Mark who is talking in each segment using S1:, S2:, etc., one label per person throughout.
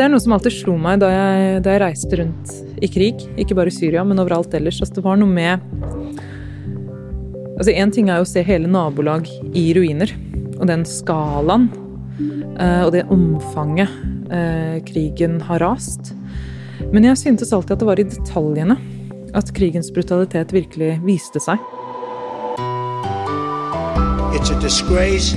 S1: Det er noe som alltid slo meg da jeg, da jeg, reiste rundt i krig. Ikke bare i Syria, men overalt ellers. Altså, det var noe med Altså, Én ting er jo å se hele nabolag i ruiner, og den skalaen uh, og det omfanget uh, krigen har rast. Men jeg syntes alltid at det var i detaljene at krigens brutalitet virkelig viste seg. It's a disgrace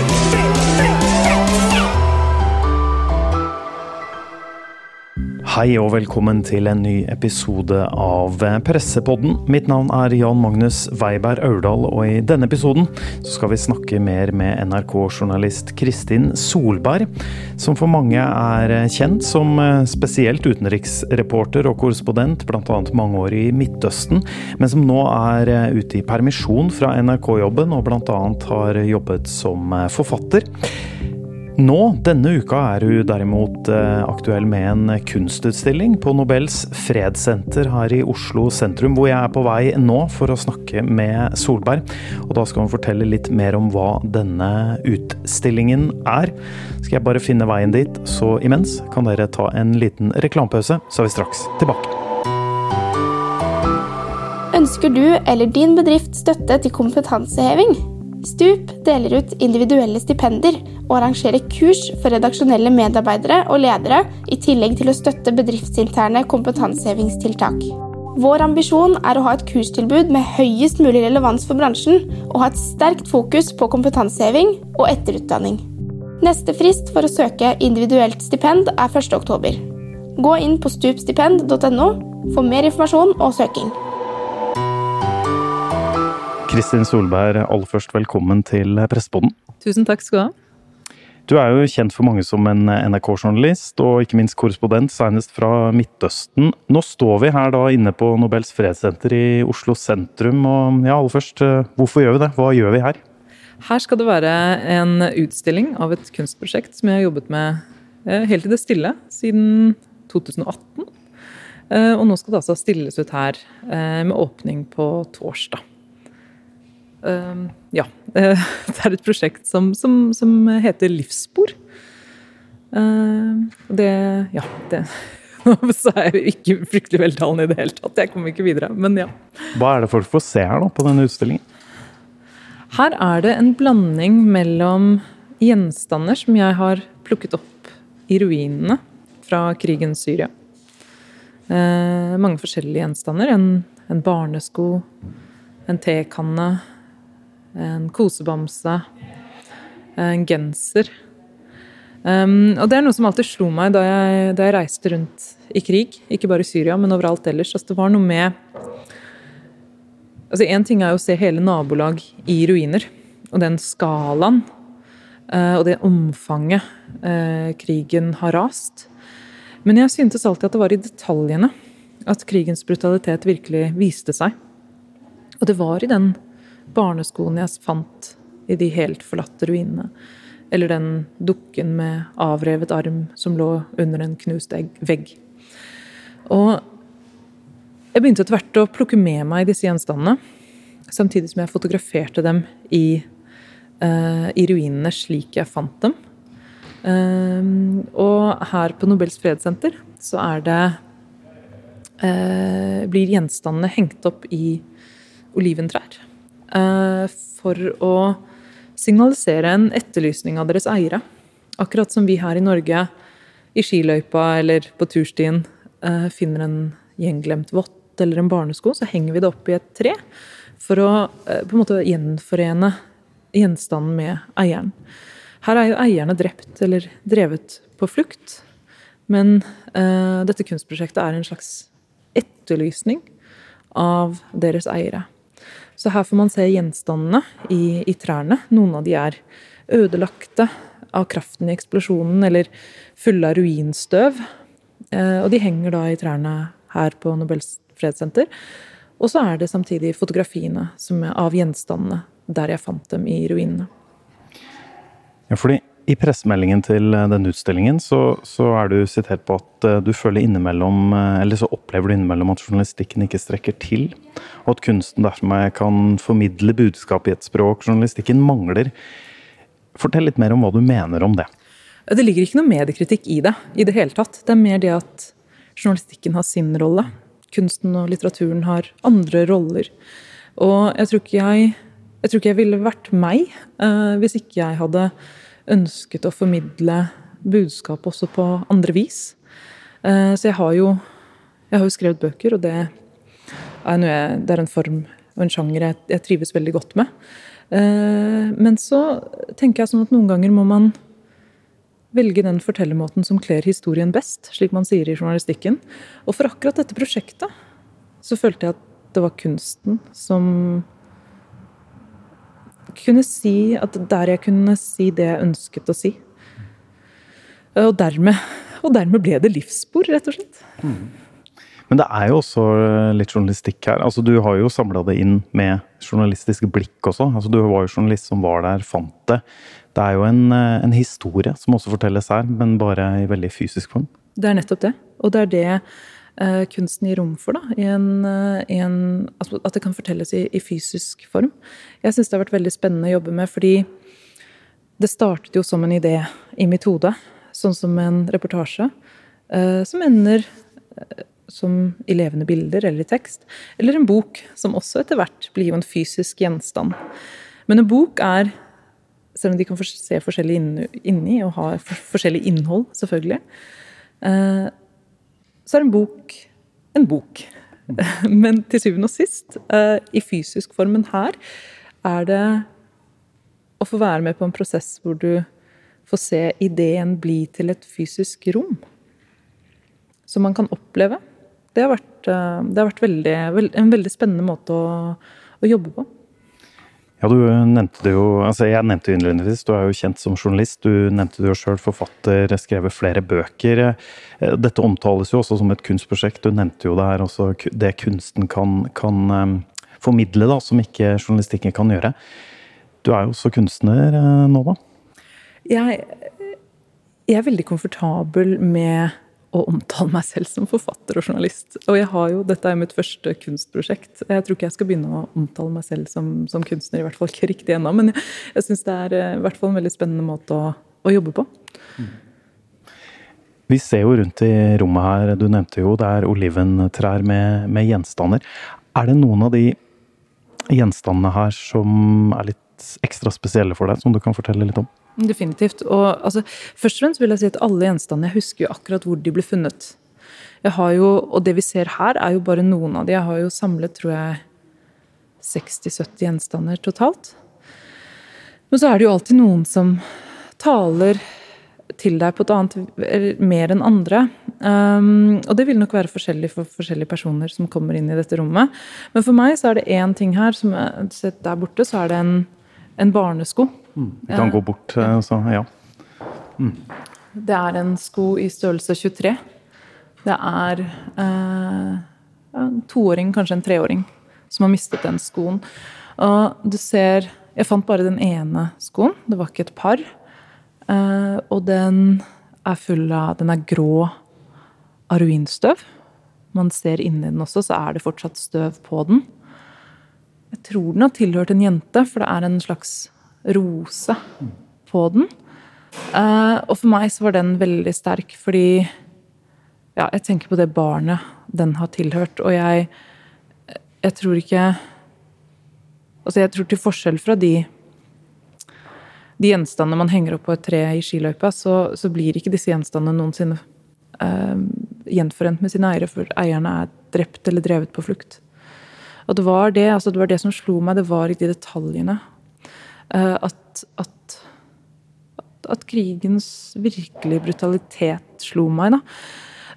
S1: Hei og velkommen til en ny episode av Pressepodden. Mitt navn er Jan Magnus Weiberg Aurdal, og i denne episoden skal vi snakke mer med NRK-journalist Kristin Solberg, som for mange er kjent som spesielt utenriksreporter og korrespondent, bl.a. mange år i Midtøsten, men som nå er ute i permisjon fra NRK-jobben og bl.a. har jobbet som forfatter. Nå, denne uka, er hun derimot eh, aktuell med en kunstutstilling på Nobels fredssenter her i Oslo sentrum, hvor jeg er på vei nå for å snakke med Solberg. Og da skal hun fortelle litt mer om hva denne utstillingen er. Skal jeg bare finne veien dit, så imens kan dere ta en liten reklamepause, så er vi straks tilbake.
S2: Ønsker du eller din bedrift støtte til kompetanseheving? Stup deler ut individuelle stipender og arrangerer kurs for redaksjonelle medarbeidere og ledere, i tillegg til å støtte bedriftsinterne kompetansehevingstiltak. Vår ambisjon er å ha et kurstilbud med høyest mulig relevans for bransjen, og ha et sterkt fokus på kompetanseheving og etterutdanning. Neste frist for å søke individuelt stipend er 1.10. Gå inn på stupstipend.no for mer informasjon og søking.
S1: Kristin Solberg, aller først velkommen til Pressepodden.
S3: Tusen takk skal du ha.
S1: Du er jo kjent for mange som en NRK-journalist, og ikke minst korrespondent, senest fra Midtøsten. Nå står vi her da inne på Nobels fredssenter i Oslo sentrum, og ja, aller først, hvorfor gjør vi det? Hva gjør vi her?
S3: Her skal det være en utstilling av et kunstprosjekt som jeg har jobbet med eh, helt i det stille siden 2018. Eh, og nå skal det altså stilles ut her eh, med åpning på torsdag. Uh, ja. det er et prosjekt som, som, som heter Livsspor. Uh, det Ja, det så er jeg ikke fryktelig veltalende i det hele tatt. Jeg kommer ikke videre, men ja.
S1: Hva er det folk får se her da, på denne utstillingen?
S3: Her er det en blanding mellom gjenstander som jeg har plukket opp i ruinene fra krigens Syria. Eh, mange forskjellige gjenstander. En, en barnesko, en tekanne, en kosebamse, en genser. Um, og det er noe som alltid slo meg da jeg, da jeg, reiste rundt i krig. Ikke bare i Syria, men overalt ellers. Altså, det var noe med altså Én ting er jo å se hele nabolag i ruiner, og den skalaen uh, og det omfanget uh, krigen har rast. Men jeg syntes alltid at det var i detaljene at krigens brutalitet virkelig viste seg. Og det var i den barneskoen jeg fant i de helt forlatte ruinene. Eller den dukken med avrevet arm som lå under en knust vegg. Og jeg begynte etter hvert å plukke med meg disse gjenstandene. Samtidig som jeg fotograferte dem i, uh, i ruinene slik jeg fant dem. Uh, og her på Nobels fredssenter så er det uh, Blir gjenstandene hengt opp i oliventrær. Eh, for å signalisere en etterlysning av deres eiere. Akkurat som vi her i Norge i skiløypa eller på turstien eh, finner en gjenglemt vott eller en barnesko, så henger vi det opp i et tre for å eh, på en måte gjenforene gjenstanden med eieren. Her er jo eierne drept eller drevet på flukt. Men uh, dette kunstprosjektet er en slags etterlysning av deres eiere. Så her får man se gjenstandene i, i trærne. Noen av de er ødelagte av kraften i eksplosjonen eller fulle av ruinstøv. Eh, og de henger da i trærne her på Nobels fredssenter. Og så er det samtidig fotografiene som er av gjenstandene der jeg fant dem i ruinene.
S1: Ja, fordi I pressemeldingen til eh, denne utstillingen så, så, er du sitert på at eh, du føler innimellom, eh, eller så opplever du innimellom at journalistikken ikke strekker til, og at kunsten dermed kan formidle budskap i et språk journalistikken mangler. Fortell litt mer om hva du mener om det.
S3: Det ligger ikke noe mediekritikk i det i det hele tatt. Det er mer det at journalistikken har sin rolle. Kunsten og litteraturen har andre roller. Og jeg tror ikke jeg, jeg, tror ikke jeg ville vært meg uh, hvis ikke jeg hadde ønsket å formidle budskap også på andre vis. Eh, så jeg har jo, jeg har jo skrevet bøker, og det er, jeg, det er, en form og en sjanger jeg, jeg, trives veldig godt med. Eh, men så tenker jeg sånn at noen ganger må man velge den fortellermåten som kler historien best, slik man sier i journalistikken. Og for akkurat dette prosjektet så følte jeg at det var kunsten som kunne si at der jeg kunne si det jeg ønsket å si. Og dermed, og dermed ble det livsspor, rett og slett. Mm.
S1: Men det er jo også litt journalistikk her. Altså, du har jo samla det inn med journalistisk blikk også. Altså, du var jo journalist som var der, fant det. Det er jo en, en historie som også fortelles her, men bare i veldig fysisk form.
S3: Det er nettopp det. Og det er det eh, kunsten gir rom for. da, en, eh, en, At det kan fortelles i, i fysisk form. Jeg syns det har vært veldig spennende å jobbe med, fordi det startet jo som en idé i mitt hode. Sånn som en reportasje eh, som ender eh, som i levende bilder eller i tekst. Eller en bok, som også etter hvert blir jo en fysisk gjenstand. Men en bok er, selv om de kan se forskjellig inni og ha forskjellig innhold, selvfølgelig, eh, så er en bok en bok. Men til syvende og sist, uh, i fysisk formen her, er det å få være med på en prosess hvor du får se ideen bli til et fysisk rom. Som man kan oppleve. Det har vært, uh, det har vært veldig, en veldig spennende måte å, å jobbe på.
S1: Ja, du nevnte det jo altså Jeg nevnte jo innledningsvis, du er jo kjent som journalist. Du nevnte det jo sjøl, forfatter, skrevet flere bøker. Eh, dette omtales jo også som et kunstprosjekt. Du nevnte jo det her også, det kunsten kan, kan um, formidle, da, som ikke journalistikken kan gjøre. Du er jo også kunstner uh, nå, da?
S3: Jeg, jeg er veldig komfortabel med å omtale meg selv som forfatter og journalist. Og jeg har jo, dette er mitt første kunstprosjekt. Jeg tror ikke jeg skal begynne å omtale meg selv som, som kunstner, i hvert fall ikke riktig ennå. Men jeg, jeg syns det er eh, i hvert fall en veldig spennende måte å, å jobbe på.
S1: Vi ser jo rundt i rommet her, du nevnte jo det er oliventrær med, med gjenstander. Er det noen av de gjenstandene her som er litt ekstra spesielle for deg, som du kan fortelle litt om?
S3: Definitivt. Og altså, først og fremst vil jeg si at alle gjenstandene Jeg husker jo akkurat hvor de ble funnet. Jeg har jo, Og det vi ser her, er jo bare noen av de. Jeg har jo samlet, tror jeg, 60-70 gjenstander totalt. Men så er det jo alltid noen som taler til deg på et annet mer enn andre. Um, og det vil nok være forskjellig for forskjellige personer som kommer inn i dette rommet. Men for meg så er det én ting her, som er, der borte, så er det en, en barnesko
S1: Mm. Vi kan gå bort, eh, så ja.
S3: Mm. Det er en sko i størrelse 23. Det er eh, en toåring, kanskje en treåring, som har mistet den skoen. Og du ser Jeg fant bare den ene skoen. Det var ikke et par. Eh, og den er full av Den er grå av ruinstøv. Man ser inni den også, så er det fortsatt støv på den. Jeg tror den har tilhørt en jente, for det er en slags rose på den. Uh, og for meg så var den veldig sterk, fordi ja, jeg tenker på det barnet den har tilhørt. Og jeg, jeg tror ikke Altså, jeg tror til forskjell fra de de gjenstandene man henger opp på et tre i skiløypa, så, så blir ikke disse gjenstandene noensinne uh, gjenforent med sine eiere, for eierne er drept eller drevet på flukt. Og det var det, altså det var det som slo meg, det var ikke de detaljene. Eh, at, at, at, krigens virkelige brutalitet slo meg. da.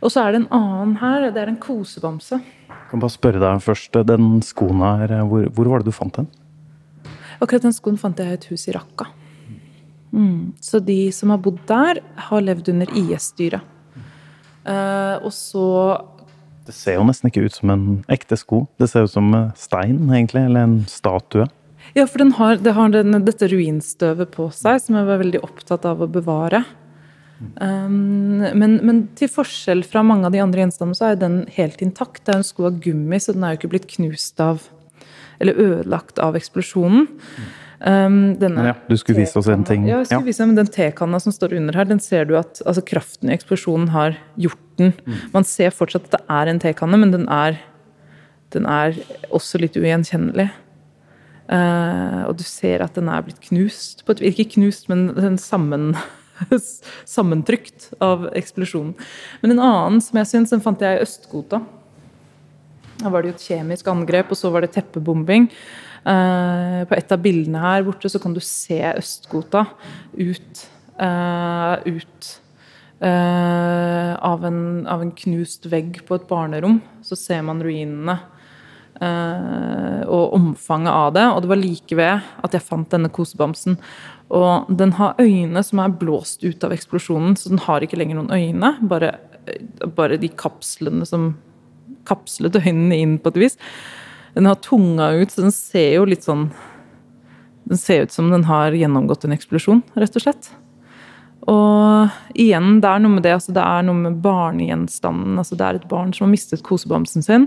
S3: Og så er det en annen her. Det er en kosebamse.
S1: Jeg kan bare spørre deg først. Den skoen her, hvor, hvor var det du fant den?
S3: Akkurat den skoen fant jeg i et hus i Raqqa. Mm. Så de som har bodd der, har levd under IS-styret. Uh, og så
S1: Det ser jo nesten ikke ut som en ekte sko. Det ser ut som stein, egentlig. Eller en statue.
S3: Ja, for har, det har den, dette ruinstøvet på seg, som jeg var veldig opptatt av å bevare. Um, men, men, til forskjell fra mange av de andre gjenstandene, så er den helt intakt. Det er en sko av gummi, så den er jo ikke blitt knust av Eller ødelagt av eksplosjonen.
S1: Um, ja, du skulle vise oss en ting.
S3: Ja, jeg skulle ja. vise men Den tekanna som står under her, den ser du at altså, kraften i eksplosjonen har gjort den. Mm. Man ser fortsatt at det er en tekanne, men den er, den er også litt ugjenkjennelig. Uh, og du ser at den er blitt knust. Et, ikke knust, men den sammen sammentrykt av eksplosjonen. Men en annen som jeg syns, den fant jeg i Østgota. Da var det jo et kjemisk angrep, og så var det teppebombing. Uh, på et av bildene her borte så kan du se Østgota ut, uh, ut av, en, av, en, knust vegg på et barnerom. Så ser man ruinene og omfanget av det. Og det var like ved at jeg fant denne kosebamsen. Og den har øyne som er blåst ut av eksplosjonen, så den har ikke lenger noen øyne. Bare, bare de kapslene som kapslet øynene inn på et vis. Den har tunga ut, så den ser jo litt sånn Den ser ut som den har gjennomgått en eksplosjon, rett og slett. Og igjen, det er noe med det, altså det er noe med barnegjenstanden. Altså det er et barn som har mistet kosebamsen sin.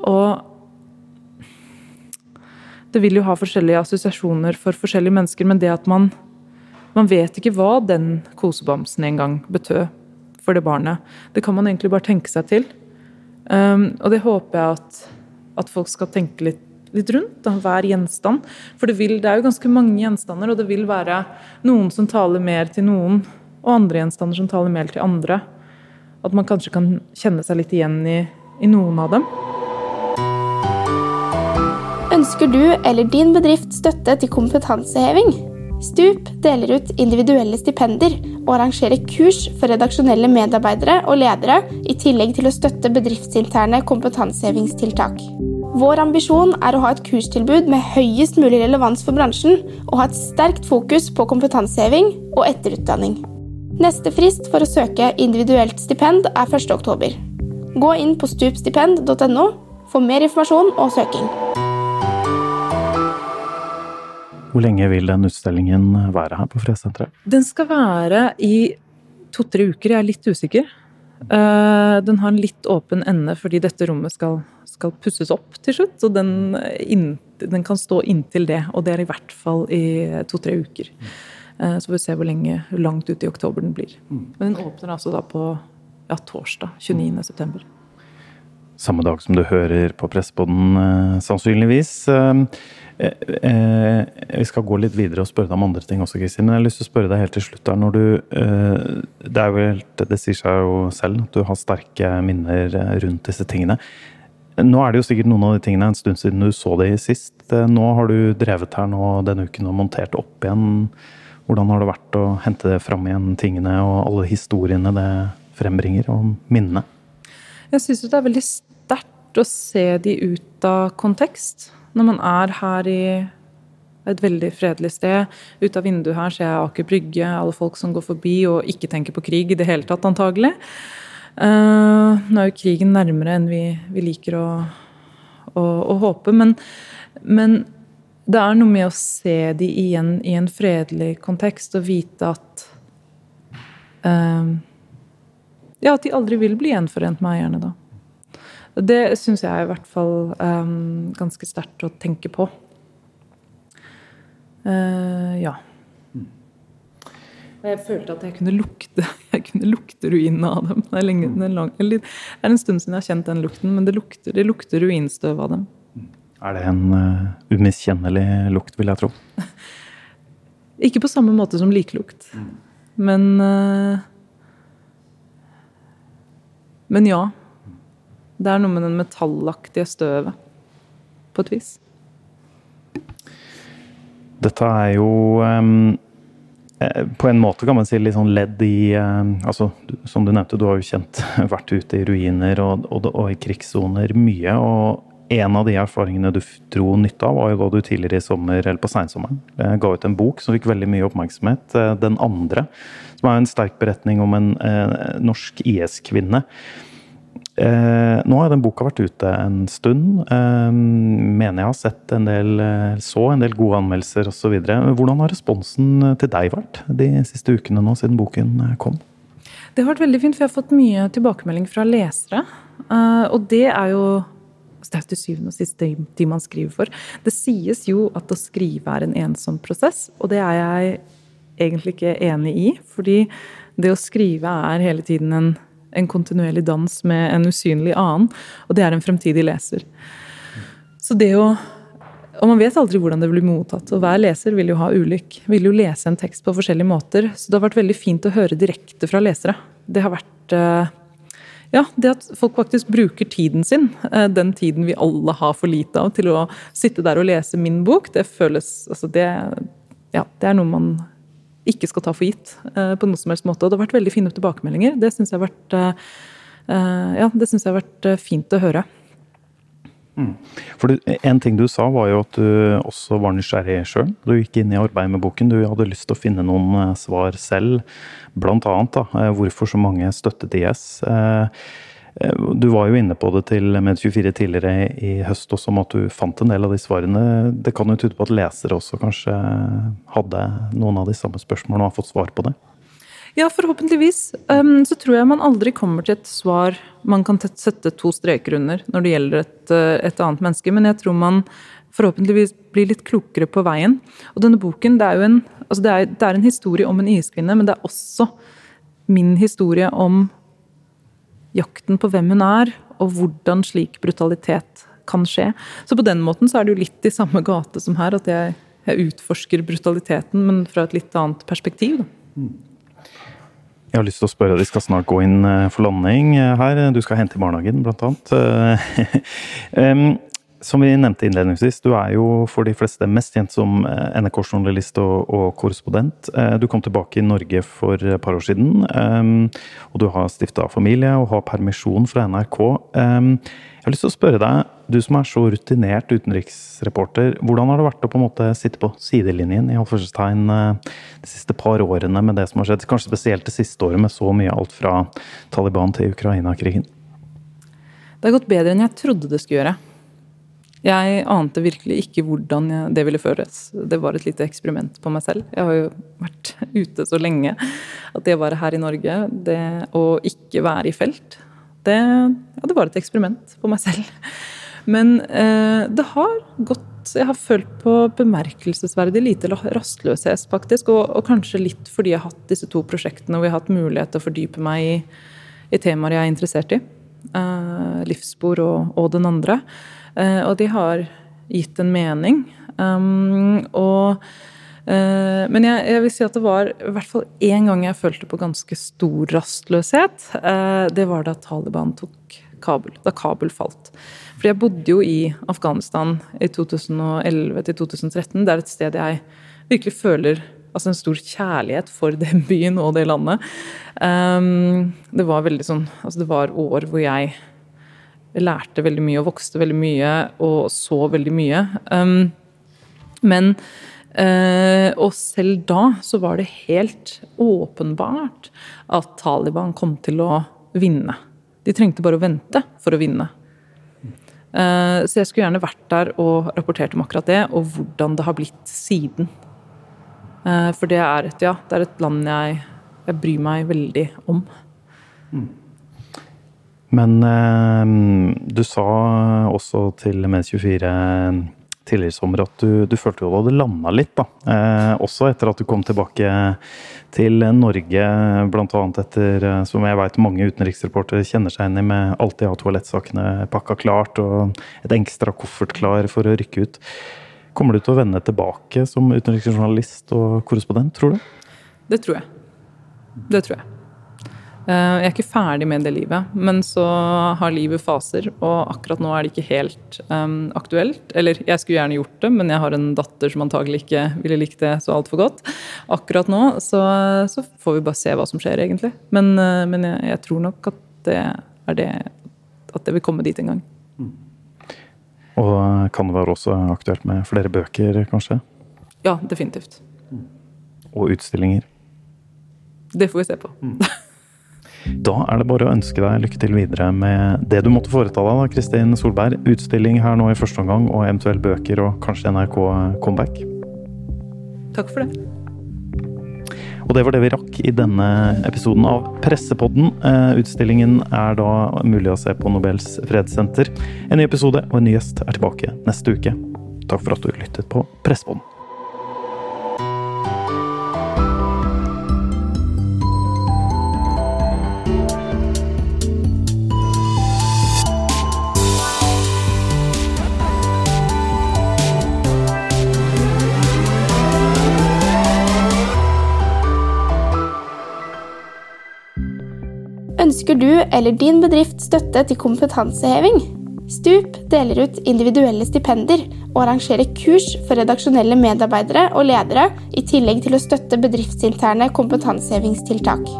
S3: Og det vil jo ha forskjellige assosiasjoner for forskjellige mennesker, men det at man, man vet ikke hva den kosebamsen en gang betød for det barnet, det kan man egentlig bare tenke seg til. Um, og det håper jeg at, at folk skal tenke litt, litt rundt. Da, hver gjenstand. For det, vil, det er jo ganske mange gjenstander, og det vil være noen som taler mer til noen, og andre gjenstander som taler mer til andre. At man kanskje kan kjenne seg litt igjen i, i noen av dem.
S2: Ønsker du eller din bedrift støtte til kompetanseheving? Stup deler ut individuelle stipender og arrangerer kurs for redaksjonelle medarbeidere og ledere, i tillegg til å støtte bedriftsinterne kompetansehevingstiltak. Vår ambisjon er å ha et kurstilbud med høyest mulig relevans for bransjen, og ha et sterkt fokus på kompetanseheving og etterutdanning. Neste frist for å søke individuelt stipend er 1.10. Gå inn på stupstipend.no for mer informasjon og søking.
S1: Hvor lenge vil den utstillingen være her på Fredssenteret?
S3: Den skal være i to-tre uker, jeg er litt usikker. Eh, den har en litt åpen ende fordi dette rommet skal, skal pusses opp til slutt. Så den, den, kan stå inntil det, og det er i hvert fall i to-tre uker. Eh, så får vi se hvor lenge, langt ut i oktober den blir. Mm. Men den åpner altså da på ja, torsdag 29.9.
S1: Samme dag som du hører på Pressepodden, eh, sannsynligvis. Eh, eh, vi skal gå litt videre og spørre deg om andre ting også, Kristin. Men jeg har lyst til å spørre deg helt til slutt. der, når du, Det er jo det sier seg jo selv at du har sterke minner rundt disse tingene. Nå er det jo sikkert noen av de tingene en stund siden du så det sist. Nå har du drevet her nå denne uken og montert opp igjen. Hvordan har det vært å hente det fram igjen, tingene og alle historiene det frembringer, og minnene?
S3: Jeg syns det er veldig å se de ut av kontekst når man er her i et veldig fredelig sted. Ut av vinduet her ser jeg Aker Brygge, alle folk som går forbi og ikke tenker på krig i det hele tatt, antagelig. Uh, nå er jo krigen nærmere enn vi, vi liker å, å, å håpe, men, men, det er noe med å se de igjen i en fredelig kontekst og vite at uh, Ja, at de aldri vil bli gjenforent med eierne, da. Det syns jeg er i hvert fall um, ganske sterkt å tenke på. Uh, ja. Og jeg følte at jeg kunne lukte, jeg kunne lukte ruinene av dem. Det er, lenge, det, er lang, det er, en stund siden jeg har kjent den lukten, men det lukter, det lukter ruinstøv av dem.
S1: Er det en uh, umiskjennelig lukt, vil jeg tro?
S3: Ikke på samme måte som liklukt. Mm. Men uh, Men ja. Det er noe med den metallaktige støvet, på et vis.
S1: Dette er jo um, på en måte kan man si litt sånn ledd i um, altså, Som du nevnte, du har jo kjent vært ute i ruiner og, og, og i krigssoner mye. og en av de erfaringene du dro nytte av, var jo da du tidligere i sommer, eller på seinsommeren ga ut en bok som fikk veldig mye oppmerksomhet. Den andre, som er en sterk beretning om en eh, norsk IS-kvinne Eh, nå har den boka vært ute en stund. Eh, mener jeg har sett en del, eh, så en del gode anmeldelser osv. Hvordan har responsen til deg vært de siste ukene nå siden boken eh, kom?
S3: Det har vært veldig fint, for jeg har fått mye tilbakemelding fra lesere. Eh, og det er jo altså det er til syvende og sist de man skriver for. Det sies jo at å skrive er en ensom prosess, og det er jeg egentlig ikke enig i. Fordi det å skrive er hele tiden en, en kontinuerlig dans med en usynlig annen, og det er en fremtidig leser. Så det å og man vet aldri hvordan det blir mottatt. Og hver leser vil jo ha ulik, vil jo lese en tekst på forskjellige måter. Så det har vært veldig fint å høre direkte fra lesere. Det har vært eh, ja, det at folk faktisk bruker tiden sin, eh, den tiden vi alle har for lite av, til å sitte der og lese min bok, det føles altså det, ja, det er noe man ikke skal ta for gitt uh, på noen som helst måte. Og det har vært veldig fine tilbakemeldinger. Det syns jeg har vært, uh, ja, synes jeg har vært fint å høre.
S1: Mm. For du, En ting du sa, var jo at du også var nysgjerrig sjøl. Du gikk inn i arbeidet med boken. Du hadde lyst til å finne noen svar selv. Blant da, hvorfor så mange støttet IS. Du var jo inne på det til Med24 tidligere i høst også, om at du fant en del av de svarene. Det kan jo tyde på at lesere også kanskje hadde noen av de samme spørsmålene og har fått svar på det?
S3: Ja, forhåpentligvis. Um, så tror jeg man aldri kommer til et svar man kan sette to streker under når det gjelder et, eh, et annet menneske, men jeg tror man forhåpentligvis blir litt klokere på veien. Og denne boken det er jo en, altså det er, det er en historie om en iskvinne, men det er også min historie om jakten på hvem hun er, og hvordan slik brutalitet kan skje. Så på den måten så er det jo litt i samme gate som her, at jeg, jeg utforsker brutaliteten, men fra et litt annet perspektiv. Da.
S1: Jeg har lyst til å spørre, De skal snart gå inn eh, for landing eh, her. Du skal hente i barnehagen, blant annet. Som vi nevnte innledningsvis, du er jo for de fleste mest kjent som eh, NRK-journalist og, og, korrespondent. Eh, du kom tilbake i Norge for et par år siden, um, og du har stifta familie og har permisjon fra NRK. Jeg har lyst til å spørre deg, du som er så rutinert utenriksreporter, hvordan har det vært å på en måte sitte på sidelinjen i tegn de siste par årene med det som har skjedd, kanskje spesielt det siste året med så mye alt fra Taliban til Ukraina-krigen?
S3: Det har gått bedre enn jeg trodde det skulle gjøre. Jeg ante virkelig ikke hvordan det ville føres. Det var et lite eksperiment på meg selv. Jeg har jo vært ute så lenge at det å være her i Norge, det å ikke være i felt, det, ja, det var et eksperiment på meg selv. Men eh, det har gått Jeg har følt på bemerkelsesverdig lite rastløshet, faktisk. Og, og, kanskje litt fordi jeg har hatt disse to prosjektene hvor jeg har hatt mulighet til å fordype meg i, i temaer jeg er interessert i. Eh, livsspor og, og den andre. Eh, og de har gitt en mening. Um, og, uh, men jeg, jeg, vil si at det var i hvert fall én gang jeg følte på ganske stor rastløshet. Uh, det var da Taliban tok Kabul. Da Kabul falt. For jeg bodde jo i Afghanistan i 2011 til 2013. Det er et sted jeg virkelig føler altså en stor kjærlighet for den byen og det landet. Um, det var veldig sånn Altså, det var år hvor jeg lærte veldig mye og vokste veldig mye og så veldig mye. Um, men uh, Og selv da så var det helt åpenbart at Taliban kom til å vinne. De trengte bare å vente for å vinne. Uh, så jeg skulle gjerne vært der og rapportert om akkurat det, og hvordan det har blitt siden. Uh, for det er et, ja, det er et land jeg, jeg bryr meg veldig om. Mm.
S1: Men eh, du sa også til Med24 tidligere i sommer at du, du følte du hadde landa litt, da. Eh, også etter at du kom tilbake til Norge, bl.a. etter, eh, som jeg vet mange utenriksreportere kjenner seg inn i, med alltid ha toalettsakene pakka klart og et ekstra koffert klar for å rykke ut. Kommer du til å vende tilbake som utenriksjournalist og korrespondent, tror du?
S3: Det tror jeg. Det tror jeg. Eh, jeg er ikke ferdig med det livet, men så har livet faser, og akkurat nå er det ikke helt um, aktuelt. Eller jeg skulle gjerne gjort det, men jeg har en datter som antagelig ikke ville likt det så altfor godt. Akkurat nå så, så, får vi bare se hva som skjer, egentlig. Men, uh, men jeg, jeg, tror nok at det det At det vil komme dit en gang. Mm.
S1: Og eh, kan det være også aktuelt med flere bøker, kanskje?
S3: Ja, definitivt.
S1: Og utstillinger?
S3: Det får vi se på. Mm.
S1: Da er det bare å ønske deg lykke til videre med det du måtte foreta deg, da, Kristin Solberg. Utstilling her nå i første omgang, og eventuelt bøker og kanskje NRK-comeback.
S3: Takk for det.
S1: Og det var det vi rakk i denne episoden av Pressepodden. Eh, utstillingen er da mulig å se på Nobels fredssenter. En ny episode og en ny gjest er tilbake neste uke. Takk for at du lyttet på Pressepodden.
S2: Ønsker du eller din bedrift støtte til kompetanseheving? Stup deler ut individuelle stipender og arrangerer kurs for redaksjonelle medarbeidere og ledere, i tillegg til å støtte bedriftsinterne kompetansehevingstiltak.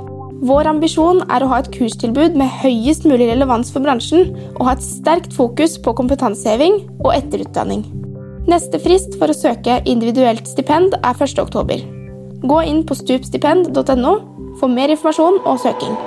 S2: Vår ambisjon er å ha et kurstilbud med høyest mulig relevans for bransjen, og ha et sterkt fokus på kompetanseheving og etterutdanning. Neste frist for å søke individuelt stipend er 1. oktober. Gå inn på stupstipend.no for mer informasjon og søking.